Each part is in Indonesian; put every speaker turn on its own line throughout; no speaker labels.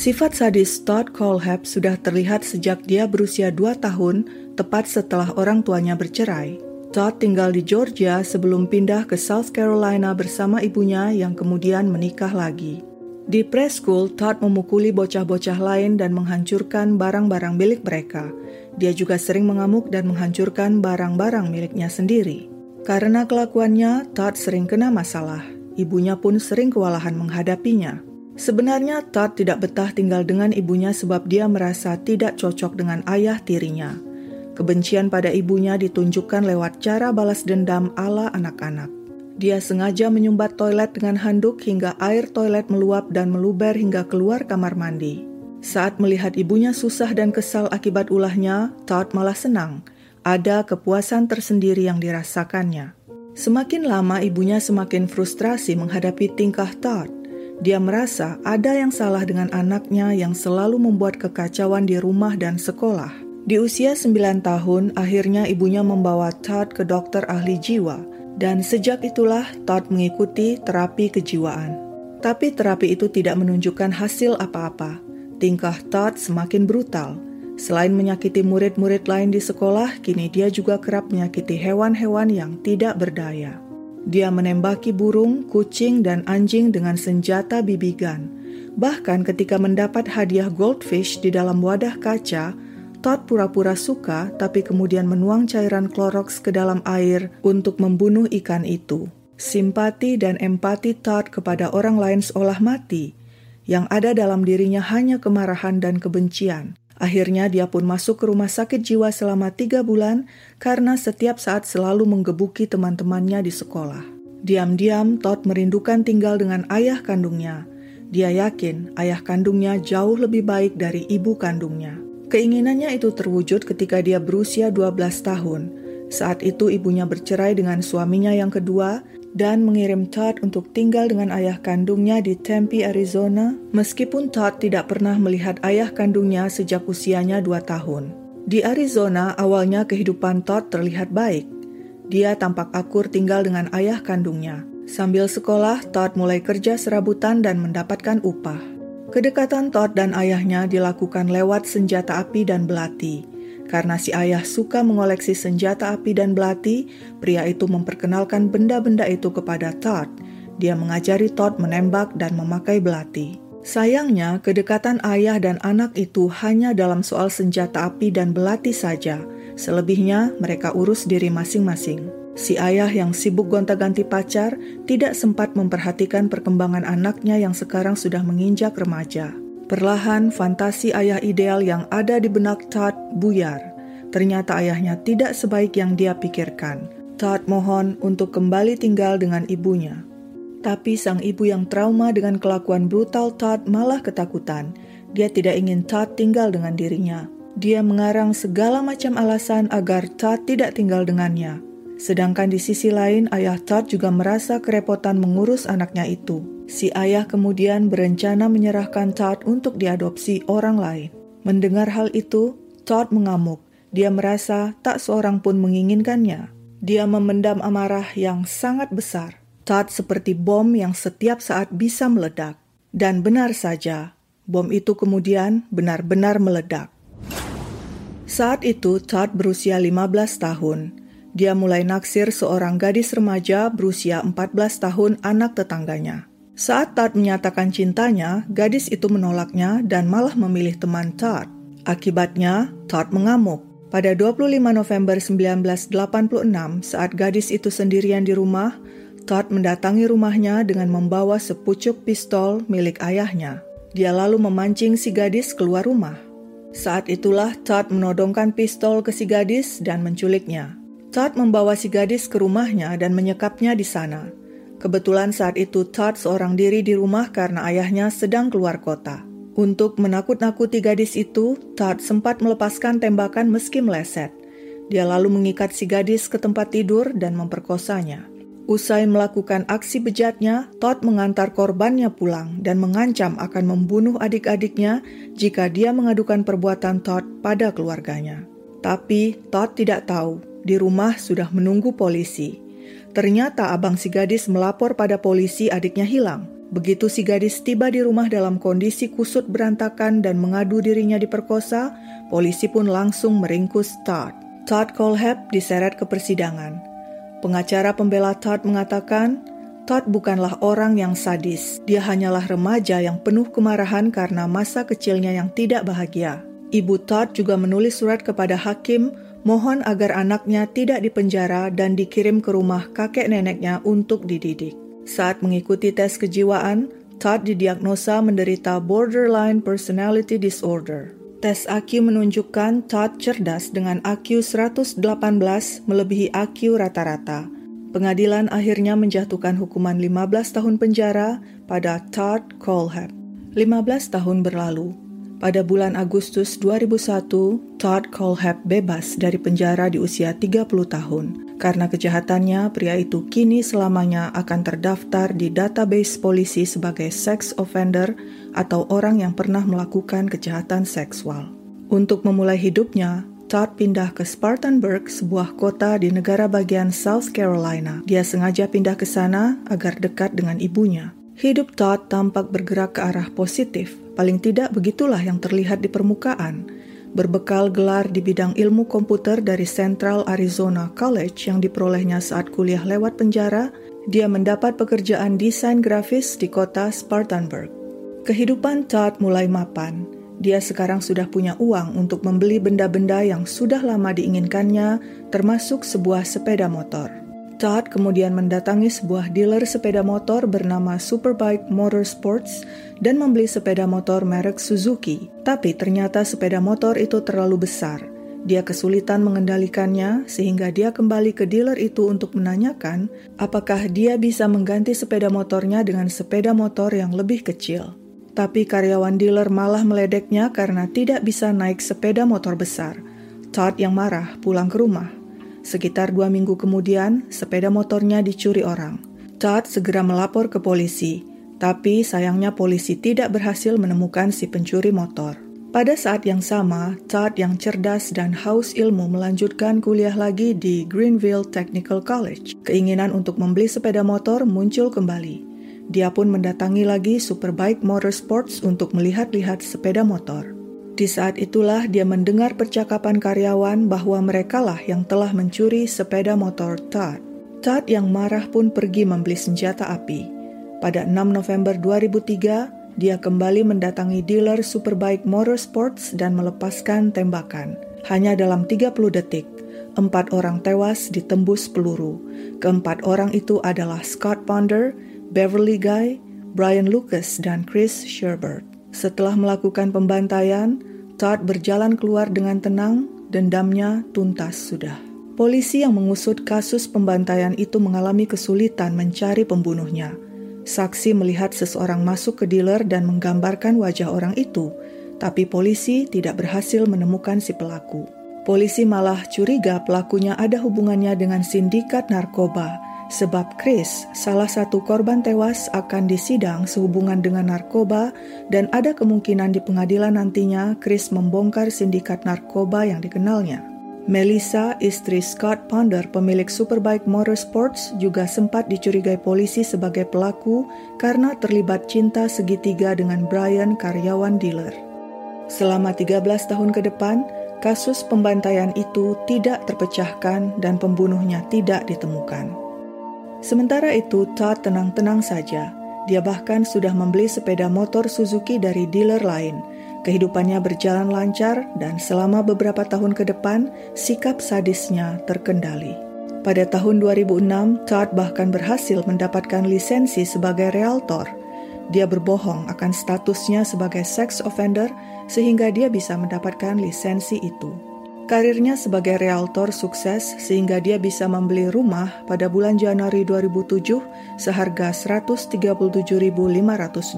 Sifat sadis Todd Colehab sudah terlihat sejak dia berusia 2 tahun, tepat setelah orang tuanya bercerai. Todd tinggal di Georgia sebelum pindah ke South Carolina bersama ibunya yang kemudian menikah lagi. Di preschool, Todd memukuli bocah-bocah lain dan menghancurkan barang-barang milik mereka. Dia juga sering mengamuk dan menghancurkan barang-barang miliknya sendiri. Karena kelakuannya, Todd sering kena masalah. Ibunya pun sering kewalahan menghadapinya. Sebenarnya Todd tidak betah tinggal dengan ibunya sebab dia merasa tidak cocok dengan ayah tirinya. Kebencian pada ibunya ditunjukkan lewat cara balas dendam ala anak-anak. Dia sengaja menyumbat toilet dengan handuk hingga air toilet meluap dan meluber hingga keluar kamar mandi. Saat melihat ibunya susah dan kesal akibat ulahnya, Todd malah senang. Ada kepuasan tersendiri yang dirasakannya. Semakin lama ibunya semakin frustrasi menghadapi tingkah Todd. Dia merasa ada yang salah dengan anaknya yang selalu membuat kekacauan di rumah dan sekolah. Di usia 9 tahun, akhirnya ibunya membawa Todd ke dokter ahli jiwa dan sejak itulah Todd mengikuti terapi kejiwaan. Tapi terapi itu tidak menunjukkan hasil apa-apa. Tingkah Todd semakin brutal. Selain menyakiti murid-murid lain di sekolah, kini dia juga kerap menyakiti hewan-hewan yang tidak berdaya. Dia menembaki burung, kucing, dan anjing dengan senjata BB gun. Bahkan ketika mendapat hadiah goldfish di dalam wadah kaca, Todd pura-pura suka, tapi kemudian menuang cairan Clorox ke dalam air untuk membunuh ikan itu. Simpati dan empati Todd kepada orang lain seolah mati. Yang ada dalam dirinya hanya kemarahan dan kebencian. Akhirnya dia pun masuk ke rumah sakit jiwa selama tiga bulan karena setiap saat selalu menggebuki teman-temannya di sekolah. Diam-diam Todd merindukan tinggal dengan ayah kandungnya. Dia yakin ayah kandungnya jauh lebih baik dari ibu kandungnya. Keinginannya itu terwujud ketika dia berusia 12 tahun. Saat itu ibunya bercerai dengan suaminya yang kedua dan mengirim Todd untuk tinggal dengan ayah kandungnya di Tempe, Arizona, meskipun Todd tidak pernah melihat ayah kandungnya sejak usianya 2 tahun. Di Arizona, awalnya kehidupan Todd terlihat baik. Dia tampak akur tinggal dengan ayah kandungnya. Sambil sekolah, Todd mulai kerja serabutan dan mendapatkan upah. Kedekatan Todd dan ayahnya dilakukan lewat senjata api dan belati. Karena si ayah suka mengoleksi senjata api dan belati, pria itu memperkenalkan benda-benda itu kepada Todd. Dia mengajari Todd menembak dan memakai belati. Sayangnya, kedekatan ayah dan anak itu hanya dalam soal senjata api dan belati saja. Selebihnya, mereka urus diri masing-masing. Si ayah yang sibuk gonta-ganti pacar tidak sempat memperhatikan perkembangan anaknya yang sekarang sudah menginjak remaja. Perlahan, fantasi ayah ideal yang ada di benak Todd buyar. Ternyata ayahnya tidak sebaik yang dia pikirkan. Todd mohon untuk kembali tinggal dengan ibunya. Tapi sang ibu yang trauma dengan kelakuan brutal Todd malah ketakutan. Dia tidak ingin Todd tinggal dengan dirinya. Dia mengarang segala macam alasan agar Todd tidak tinggal dengannya. Sedangkan di sisi lain, ayah Todd juga merasa kerepotan mengurus anaknya itu. Si ayah kemudian berencana menyerahkan Todd untuk diadopsi orang lain. Mendengar hal itu, Todd mengamuk. Dia merasa tak seorang pun menginginkannya. Dia memendam amarah yang sangat besar. Todd seperti bom yang setiap saat bisa meledak. Dan benar saja, bom itu kemudian benar-benar meledak. Saat itu, Todd berusia 15 tahun. Dia mulai naksir seorang gadis remaja berusia 14 tahun anak tetangganya. Saat Todd menyatakan cintanya, gadis itu menolaknya dan malah memilih teman Todd. Akibatnya, Todd mengamuk. Pada 25 November 1986, saat gadis itu sendirian di rumah, Todd mendatangi rumahnya dengan membawa sepucuk pistol milik ayahnya. Dia lalu memancing si gadis keluar rumah. Saat itulah Todd menodongkan pistol ke si gadis dan menculiknya. Todd membawa si gadis ke rumahnya dan menyekapnya di sana. Kebetulan saat itu Todd seorang diri di rumah karena ayahnya sedang keluar kota. Untuk menakut-nakuti gadis itu, Todd sempat melepaskan tembakan meski meleset. Dia lalu mengikat si gadis ke tempat tidur dan memperkosanya. Usai melakukan aksi bejatnya, Todd mengantar korbannya pulang dan mengancam akan membunuh adik-adiknya jika dia mengadukan perbuatan Todd pada keluarganya. Tapi Todd tidak tahu di rumah sudah menunggu polisi. Ternyata abang si gadis melapor pada polisi adiknya hilang. Begitu si gadis tiba di rumah dalam kondisi kusut berantakan dan mengadu dirinya diperkosa, polisi pun langsung meringkus Todd. Todd Colehab diseret ke persidangan. Pengacara pembela Todd mengatakan, Todd bukanlah orang yang sadis. Dia hanyalah remaja yang penuh kemarahan karena masa kecilnya yang tidak bahagia. Ibu Todd juga menulis surat kepada hakim mohon agar anaknya tidak dipenjara dan dikirim ke rumah kakek neneknya untuk dididik. Saat mengikuti tes kejiwaan, Todd didiagnosa menderita borderline personality disorder. Tes IQ menunjukkan Todd cerdas dengan IQ 118 melebihi IQ rata-rata. Pengadilan akhirnya menjatuhkan hukuman 15 tahun penjara pada Todd Colehab. 15 tahun berlalu, pada bulan Agustus 2001, Todd Colehab bebas dari penjara di usia 30 tahun. Karena kejahatannya, pria itu kini selamanya akan terdaftar di database polisi sebagai sex offender atau orang yang pernah melakukan kejahatan seksual. Untuk memulai hidupnya, Todd pindah ke Spartanburg, sebuah kota di negara bagian South Carolina. Dia sengaja pindah ke sana agar dekat dengan ibunya. Hidup Todd tampak bergerak ke arah positif. Paling tidak begitulah yang terlihat di permukaan. Berbekal gelar di bidang ilmu komputer dari Central Arizona College yang diperolehnya saat kuliah lewat penjara, dia mendapat pekerjaan desain grafis di kota Spartanburg. Kehidupan Todd mulai mapan. Dia sekarang sudah punya uang untuk membeli benda-benda yang sudah lama diinginkannya, termasuk sebuah sepeda motor. Todd kemudian mendatangi sebuah dealer sepeda motor bernama Superbike Motorsports dan membeli sepeda motor merek Suzuki. Tapi ternyata sepeda motor itu terlalu besar. Dia kesulitan mengendalikannya sehingga dia kembali ke dealer itu untuk menanyakan apakah dia bisa mengganti sepeda motornya dengan sepeda motor yang lebih kecil. Tapi karyawan dealer malah meledeknya karena tidak bisa naik sepeda motor besar. Todd yang marah pulang ke rumah Sekitar dua minggu kemudian, sepeda motornya dicuri orang. Todd segera melapor ke polisi, tapi sayangnya polisi tidak berhasil menemukan si pencuri motor. Pada saat yang sama, Todd yang cerdas dan haus ilmu melanjutkan kuliah lagi di Greenville Technical College. Keinginan untuk membeli sepeda motor muncul kembali. Dia pun mendatangi lagi Superbike Motorsports untuk melihat-lihat sepeda motor. Di saat itulah dia mendengar percakapan karyawan bahwa merekalah yang telah mencuri sepeda motor Todd. Todd yang marah pun pergi membeli senjata api. Pada 6 November 2003, dia kembali mendatangi dealer Superbike Motorsports dan melepaskan tembakan. Hanya dalam 30 detik, empat orang tewas ditembus peluru. Keempat orang itu adalah Scott Ponder, Beverly Guy, Brian Lucas, dan Chris Sherbert. Setelah melakukan pembantaian, Todd berjalan keluar dengan tenang, dendamnya tuntas sudah. Polisi yang mengusut kasus pembantaian itu mengalami kesulitan mencari pembunuhnya. Saksi melihat seseorang masuk ke dealer dan menggambarkan wajah orang itu, tapi polisi tidak berhasil menemukan si pelaku. Polisi malah curiga pelakunya ada hubungannya dengan sindikat narkoba sebab Chris, salah satu korban tewas, akan disidang sehubungan dengan narkoba dan ada kemungkinan di pengadilan nantinya Chris membongkar sindikat narkoba yang dikenalnya. Melissa, istri Scott Ponder, pemilik Superbike Motorsports, juga sempat dicurigai polisi sebagai pelaku karena terlibat cinta segitiga dengan Brian, karyawan dealer. Selama 13 tahun ke depan, kasus pembantaian itu tidak terpecahkan dan pembunuhnya tidak ditemukan. Sementara itu, Todd tenang-tenang saja. Dia bahkan sudah membeli sepeda motor Suzuki dari dealer lain. Kehidupannya berjalan lancar dan selama beberapa tahun ke depan, sikap sadisnya terkendali. Pada tahun 2006, Todd bahkan berhasil mendapatkan lisensi sebagai realtor. Dia berbohong akan statusnya sebagai sex offender sehingga dia bisa mendapatkan lisensi itu. Karirnya sebagai realtor sukses sehingga dia bisa membeli rumah pada bulan Januari 2007 seharga 137.500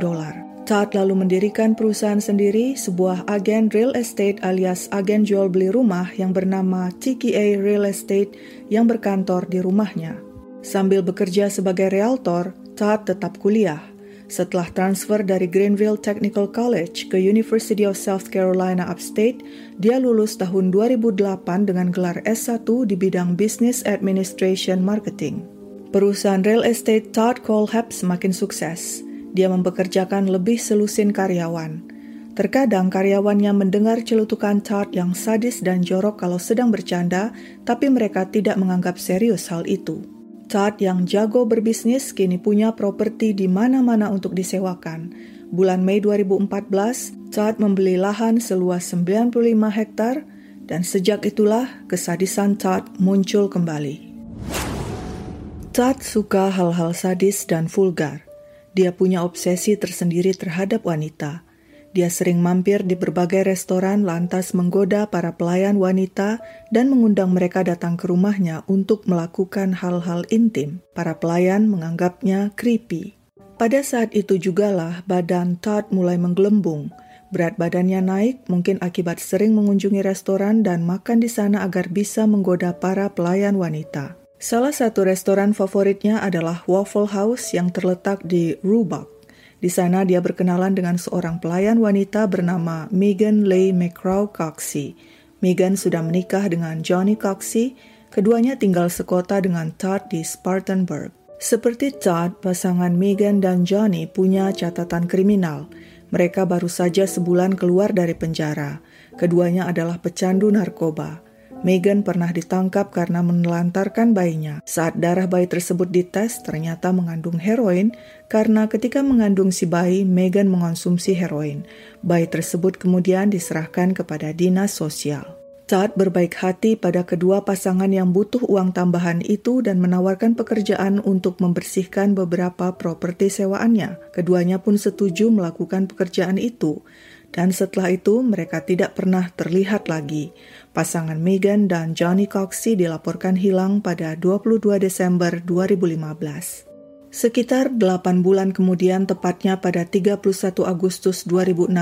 dolar. Todd lalu mendirikan perusahaan sendiri, sebuah agen real estate alias agen jual beli rumah yang bernama TKA Real Estate yang berkantor di rumahnya. Sambil bekerja sebagai realtor, Todd tetap kuliah. Setelah transfer dari Greenville Technical College ke University of South Carolina Upstate, dia lulus tahun 2008 dengan gelar S1 di bidang Business Administration Marketing. Perusahaan real estate Todd Colehab semakin sukses. Dia mempekerjakan lebih selusin karyawan. Terkadang karyawannya mendengar celutukan Todd yang sadis dan jorok kalau sedang bercanda, tapi mereka tidak menganggap serius hal itu. Todd yang jago berbisnis kini punya properti di mana-mana untuk disewakan. Bulan Mei 2014, Todd membeli lahan seluas 95 hektar dan sejak itulah kesadisan Todd muncul kembali. Todd suka hal-hal sadis dan vulgar. Dia punya obsesi tersendiri terhadap wanita. Dia sering mampir di berbagai restoran lantas menggoda para pelayan wanita dan mengundang mereka datang ke rumahnya untuk melakukan hal-hal intim. Para pelayan menganggapnya creepy. Pada saat itu jugalah badan Todd mulai menggelembung. Berat badannya naik mungkin akibat sering mengunjungi restoran dan makan di sana agar bisa menggoda para pelayan wanita. Salah satu restoran favoritnya adalah Waffle House yang terletak di Roebuck. Di sana dia berkenalan dengan seorang pelayan wanita bernama Megan Leigh McCraw Coxey. Megan sudah menikah dengan Johnny Coxey, keduanya tinggal sekota dengan Todd di Spartanburg. Seperti Todd, pasangan Megan dan Johnny punya catatan kriminal. Mereka baru saja sebulan keluar dari penjara. Keduanya adalah pecandu narkoba. Megan pernah ditangkap karena menelantarkan bayinya. Saat darah bayi tersebut dites, ternyata mengandung heroin karena ketika mengandung si bayi, Megan mengonsumsi heroin. Bayi tersebut kemudian diserahkan kepada dinas sosial. Todd berbaik hati pada kedua pasangan yang butuh uang tambahan itu dan menawarkan pekerjaan untuk membersihkan beberapa properti sewaannya. Keduanya pun setuju melakukan pekerjaan itu dan setelah itu mereka tidak pernah terlihat lagi. Pasangan Megan dan Johnny Coxey dilaporkan hilang pada 22 Desember 2015. Sekitar 8 bulan kemudian, tepatnya pada 31 Agustus 2016,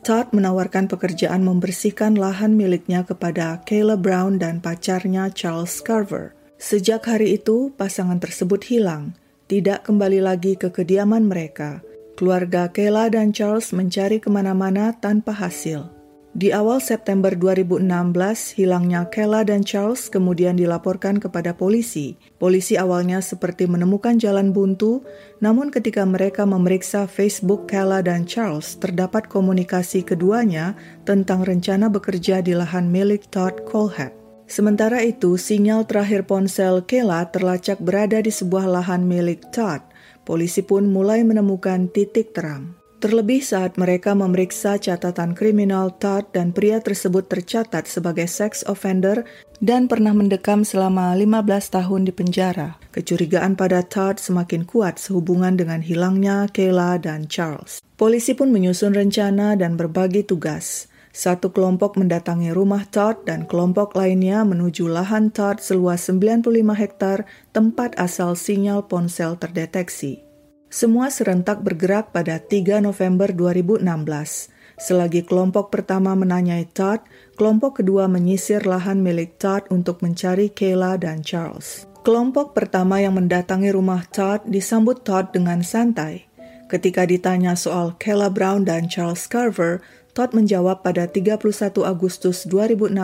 Todd menawarkan pekerjaan membersihkan lahan miliknya kepada Kayla Brown dan pacarnya Charles Carver. Sejak hari itu, pasangan tersebut hilang, tidak kembali lagi ke kediaman mereka. Keluarga Kayla dan Charles mencari ke mana-mana tanpa hasil. Di awal September 2016, hilangnya Kayla dan Charles kemudian dilaporkan kepada polisi. Polisi awalnya seperti menemukan jalan buntu, namun ketika mereka memeriksa Facebook Kayla dan Charles, terdapat komunikasi keduanya tentang rencana bekerja di lahan milik Todd Colhap. Sementara itu, sinyal terakhir ponsel Kayla terlacak berada di sebuah lahan milik Todd, polisi pun mulai menemukan titik terang. Terlebih saat mereka memeriksa catatan kriminal Todd dan pria tersebut tercatat sebagai sex offender dan pernah mendekam selama 15 tahun di penjara. Kecurigaan pada Todd semakin kuat sehubungan dengan hilangnya Kayla dan Charles. Polisi pun menyusun rencana dan berbagi tugas. Satu kelompok mendatangi rumah Todd dan kelompok lainnya menuju lahan Todd seluas 95 hektar tempat asal sinyal ponsel terdeteksi. Semua serentak bergerak pada 3 November 2016. Selagi kelompok pertama menanyai Todd, kelompok kedua menyisir lahan milik Todd untuk mencari Kayla dan Charles. Kelompok pertama yang mendatangi rumah Todd disambut Todd dengan santai. Ketika ditanya soal Kayla Brown dan Charles Carver, Todd menjawab pada 31 Agustus 2016,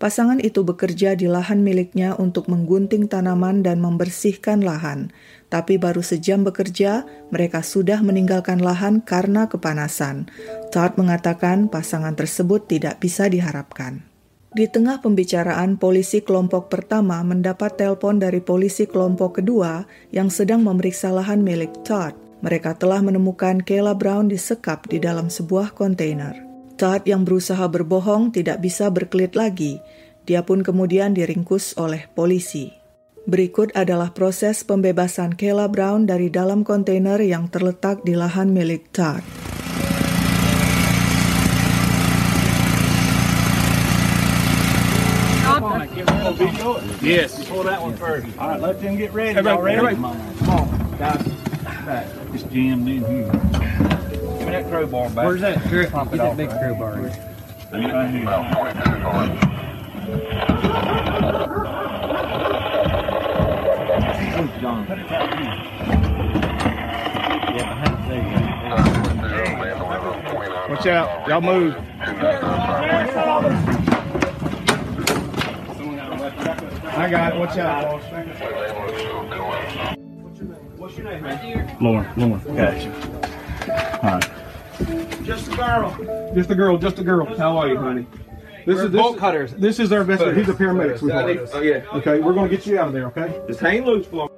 pasangan itu bekerja di lahan miliknya untuk menggunting tanaman dan membersihkan lahan. Tapi baru sejam bekerja, mereka sudah meninggalkan lahan karena kepanasan. Todd mengatakan pasangan tersebut tidak bisa diharapkan. Di tengah pembicaraan, polisi kelompok pertama mendapat telepon dari polisi kelompok kedua yang sedang memeriksa lahan milik Todd. Mereka telah menemukan Kayla Brown disekap di dalam sebuah kontainer. Todd yang berusaha berbohong tidak bisa berkelit lagi. Dia pun kemudian diringkus oleh polisi. Berikut adalah proses pembebasan Kayla Brown dari dalam kontainer yang terletak di lahan milik Todd.
Yes. Pull that one first. All right, let them get ready. Y'all ready? Come on. Back. It's jammed in here. Give me that crowbar back.
Where's that? Get that big crowbar.
Right here. Oh, John. Put it back here.
Yeah, behind there.
Watch out. Y'all move. I got it. Watch out. What's your name, man? Lauren. Lauren. Gotcha. All right. Just a girl.
Just a girl, just a girl. How are you, honey? This
We're
is this,
bolt cutters.
This is our best. He's a paramedic.
I
sweetheart.
need- oh, yeah.
Okay, we're gonna get you out of there. Okay.
Just hang loose for.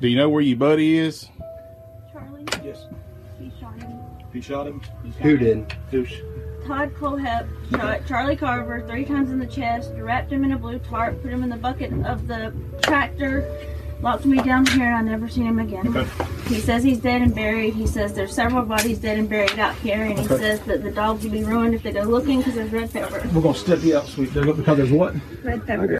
Do you know where your buddy is?
Charlie,
Yes.
he shot him.
He shot him.
Who did?
Douche.
Todd Colehep shot Charlie Carver three times in the chest, wrapped him in a blue tarp, put him in the bucket of the tractor, locked me down here, and I never seen him again.
Okay.
He says he's dead and buried. He says there's several bodies dead and buried out here, and he
Okay.
says that the dogs will be ruined if they go looking because there's red pepper.
We're gonna step you up, sweet. Because there's what?
Red pepper.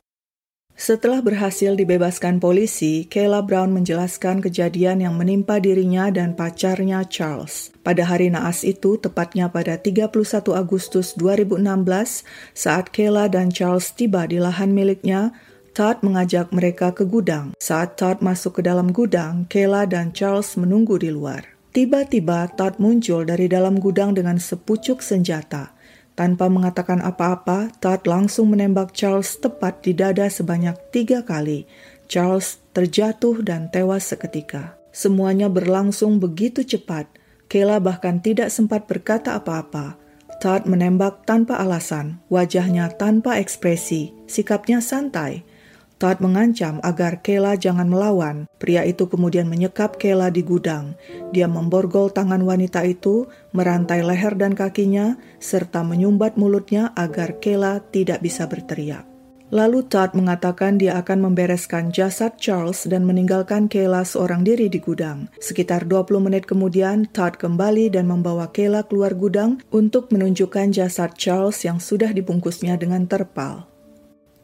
Setelah berhasil dibebaskan polisi, Kayla Brown menjelaskan kejadian yang menimpa dirinya dan pacarnya Charles. Pada hari naas itu, tepatnya pada 31 Agustus 2016, saat Kayla dan Charles tiba di lahan miliknya, Todd mengajak mereka ke gudang. Saat Todd masuk ke dalam gudang, Kayla dan Charles menunggu di luar. Tiba-tiba Todd muncul dari dalam gudang dengan sepucuk senjata. Tanpa mengatakan apa-apa, Todd langsung menembak Charles tepat di dada sebanyak tiga kali. Charles terjatuh dan tewas seketika. Semuanya berlangsung begitu cepat. Kayla bahkan tidak sempat berkata apa-apa. Todd menembak tanpa alasan, wajahnya tanpa ekspresi, sikapnya santai. Todd mengancam agar Kayla jangan melawan. Pria itu kemudian menyekap Kayla di gudang. Dia memborgol tangan wanita itu, merantai leher dan kakinya, serta menyumbat mulutnya agar Kayla tidak bisa berteriak. Lalu Todd mengatakan dia akan membereskan jasad Charles dan meninggalkan Kayla seorang diri di gudang. Sekitar 20 menit kemudian, Todd kembali dan membawa Kayla keluar gudang untuk menunjukkan jasad Charles yang sudah dibungkusnya dengan terpal.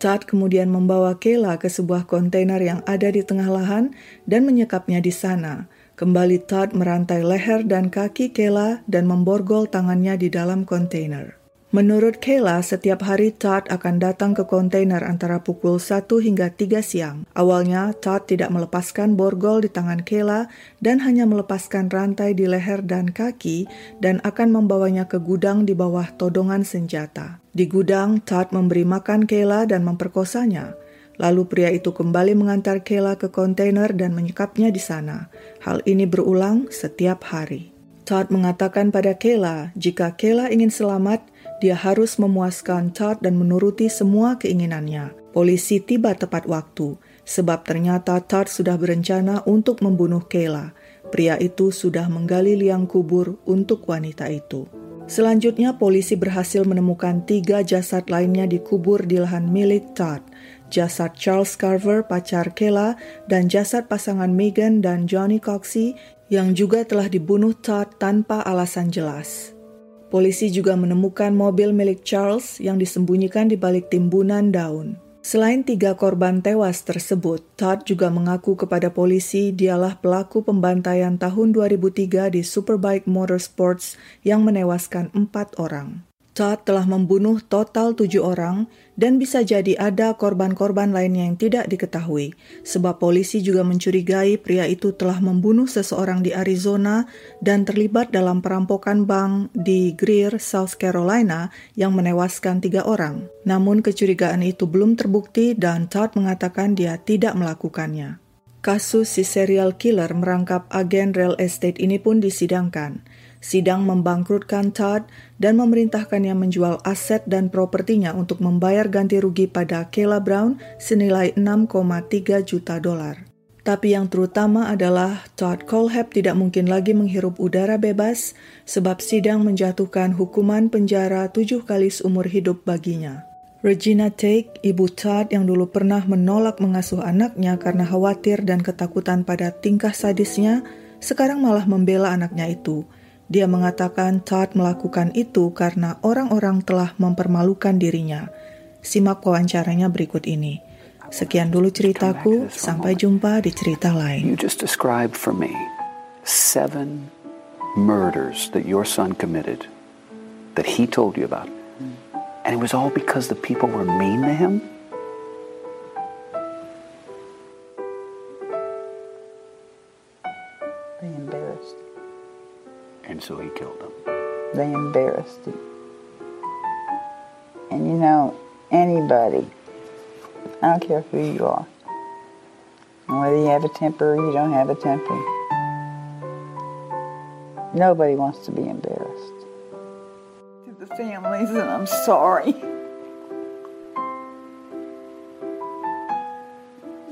Todd kemudian membawa Kayla ke sebuah kontainer yang ada di tengah lahan dan menyekapnya di sana. Kembali Todd merantai leher dan kaki Kayla dan memborgol tangannya di dalam kontainer. Menurut Kayla, setiap hari Todd akan datang ke kontainer antara pukul 1 hingga 3 siang. Awalnya, Todd tidak melepaskan borgol di tangan Kayla dan hanya melepaskan rantai di leher dan kaki dan akan membawanya ke gudang di bawah todongan senjata. Di gudang, Todd memberi makan Kayla dan memperkosanya. Lalu pria itu kembali mengantar Kayla ke kontainer dan menyekapnya di sana. Hal ini berulang setiap hari. Todd mengatakan pada Kayla, jika Kayla ingin selamat, dia harus memuaskan Todd dan menuruti semua keinginannya. Polisi tiba tepat waktu, sebab ternyata Todd sudah berencana untuk membunuh Kayla. Pria itu sudah menggali liang kubur untuk wanita itu. Selanjutnya, polisi berhasil menemukan tiga jasad lainnya dikubur di lahan milik Todd. Jasad Charles Carver, pacar Kayla, dan jasad pasangan Megan dan Johnny Coxey yang juga telah dibunuh Todd tanpa alasan jelas. Polisi juga menemukan mobil milik Charles yang disembunyikan di balik timbunan daun. Selain tiga korban tewas tersebut, Todd juga mengaku kepada polisi dialah pelaku pembantaian tahun 2003 di Superbike Motorsports yang menewaskan empat orang. Todd telah membunuh total tujuh orang dan bisa jadi ada korban-korban lainnya yang tidak diketahui, sebab polisi juga mencurigai pria itu telah membunuh seseorang di Arizona dan terlibat dalam perampokan bank di Greer, South Carolina yang menewaskan tiga orang. Namun kecurigaan itu belum terbukti dan Todd mengatakan dia tidak melakukannya. Kasus si serial killer merangkap agen real estate ini pun disidangkan. Sidang membangkrutkan Todd dan memerintahkannya menjual aset dan propertinya untuk membayar ganti rugi pada Kayla Brown senilai 6,3 juta dolar. Tapi yang terutama adalah Todd Colehep tidak mungkin lagi menghirup udara bebas sebab sidang menjatuhkan hukuman penjara tujuh kali seumur hidup baginya. Regina Take, ibu Todd yang dulu pernah menolak mengasuh anaknya karena khawatir dan ketakutan pada tingkah sadisnya, sekarang malah membela anaknya itu. Dia mengatakan Todd melakukan itu karena orang-orang telah mempermalukan dirinya. Simak wawancaranya berikut ini. Sekian dulu ceritaku, sampai jumpa di cerita lain.
You just described for me seven murders that your son committed that he told you about. And it was all because the people were mean to him?
They embarrassed.
And so he killed them.
They embarrassed him.
And you know, anybody, I don't care who you are, whether you have a temper or you don't have a temper, nobody wants to be embarrassed. To the families, and I'm sorry.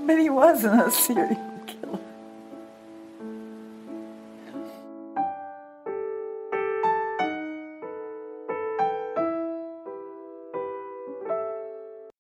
But he wasn't a serious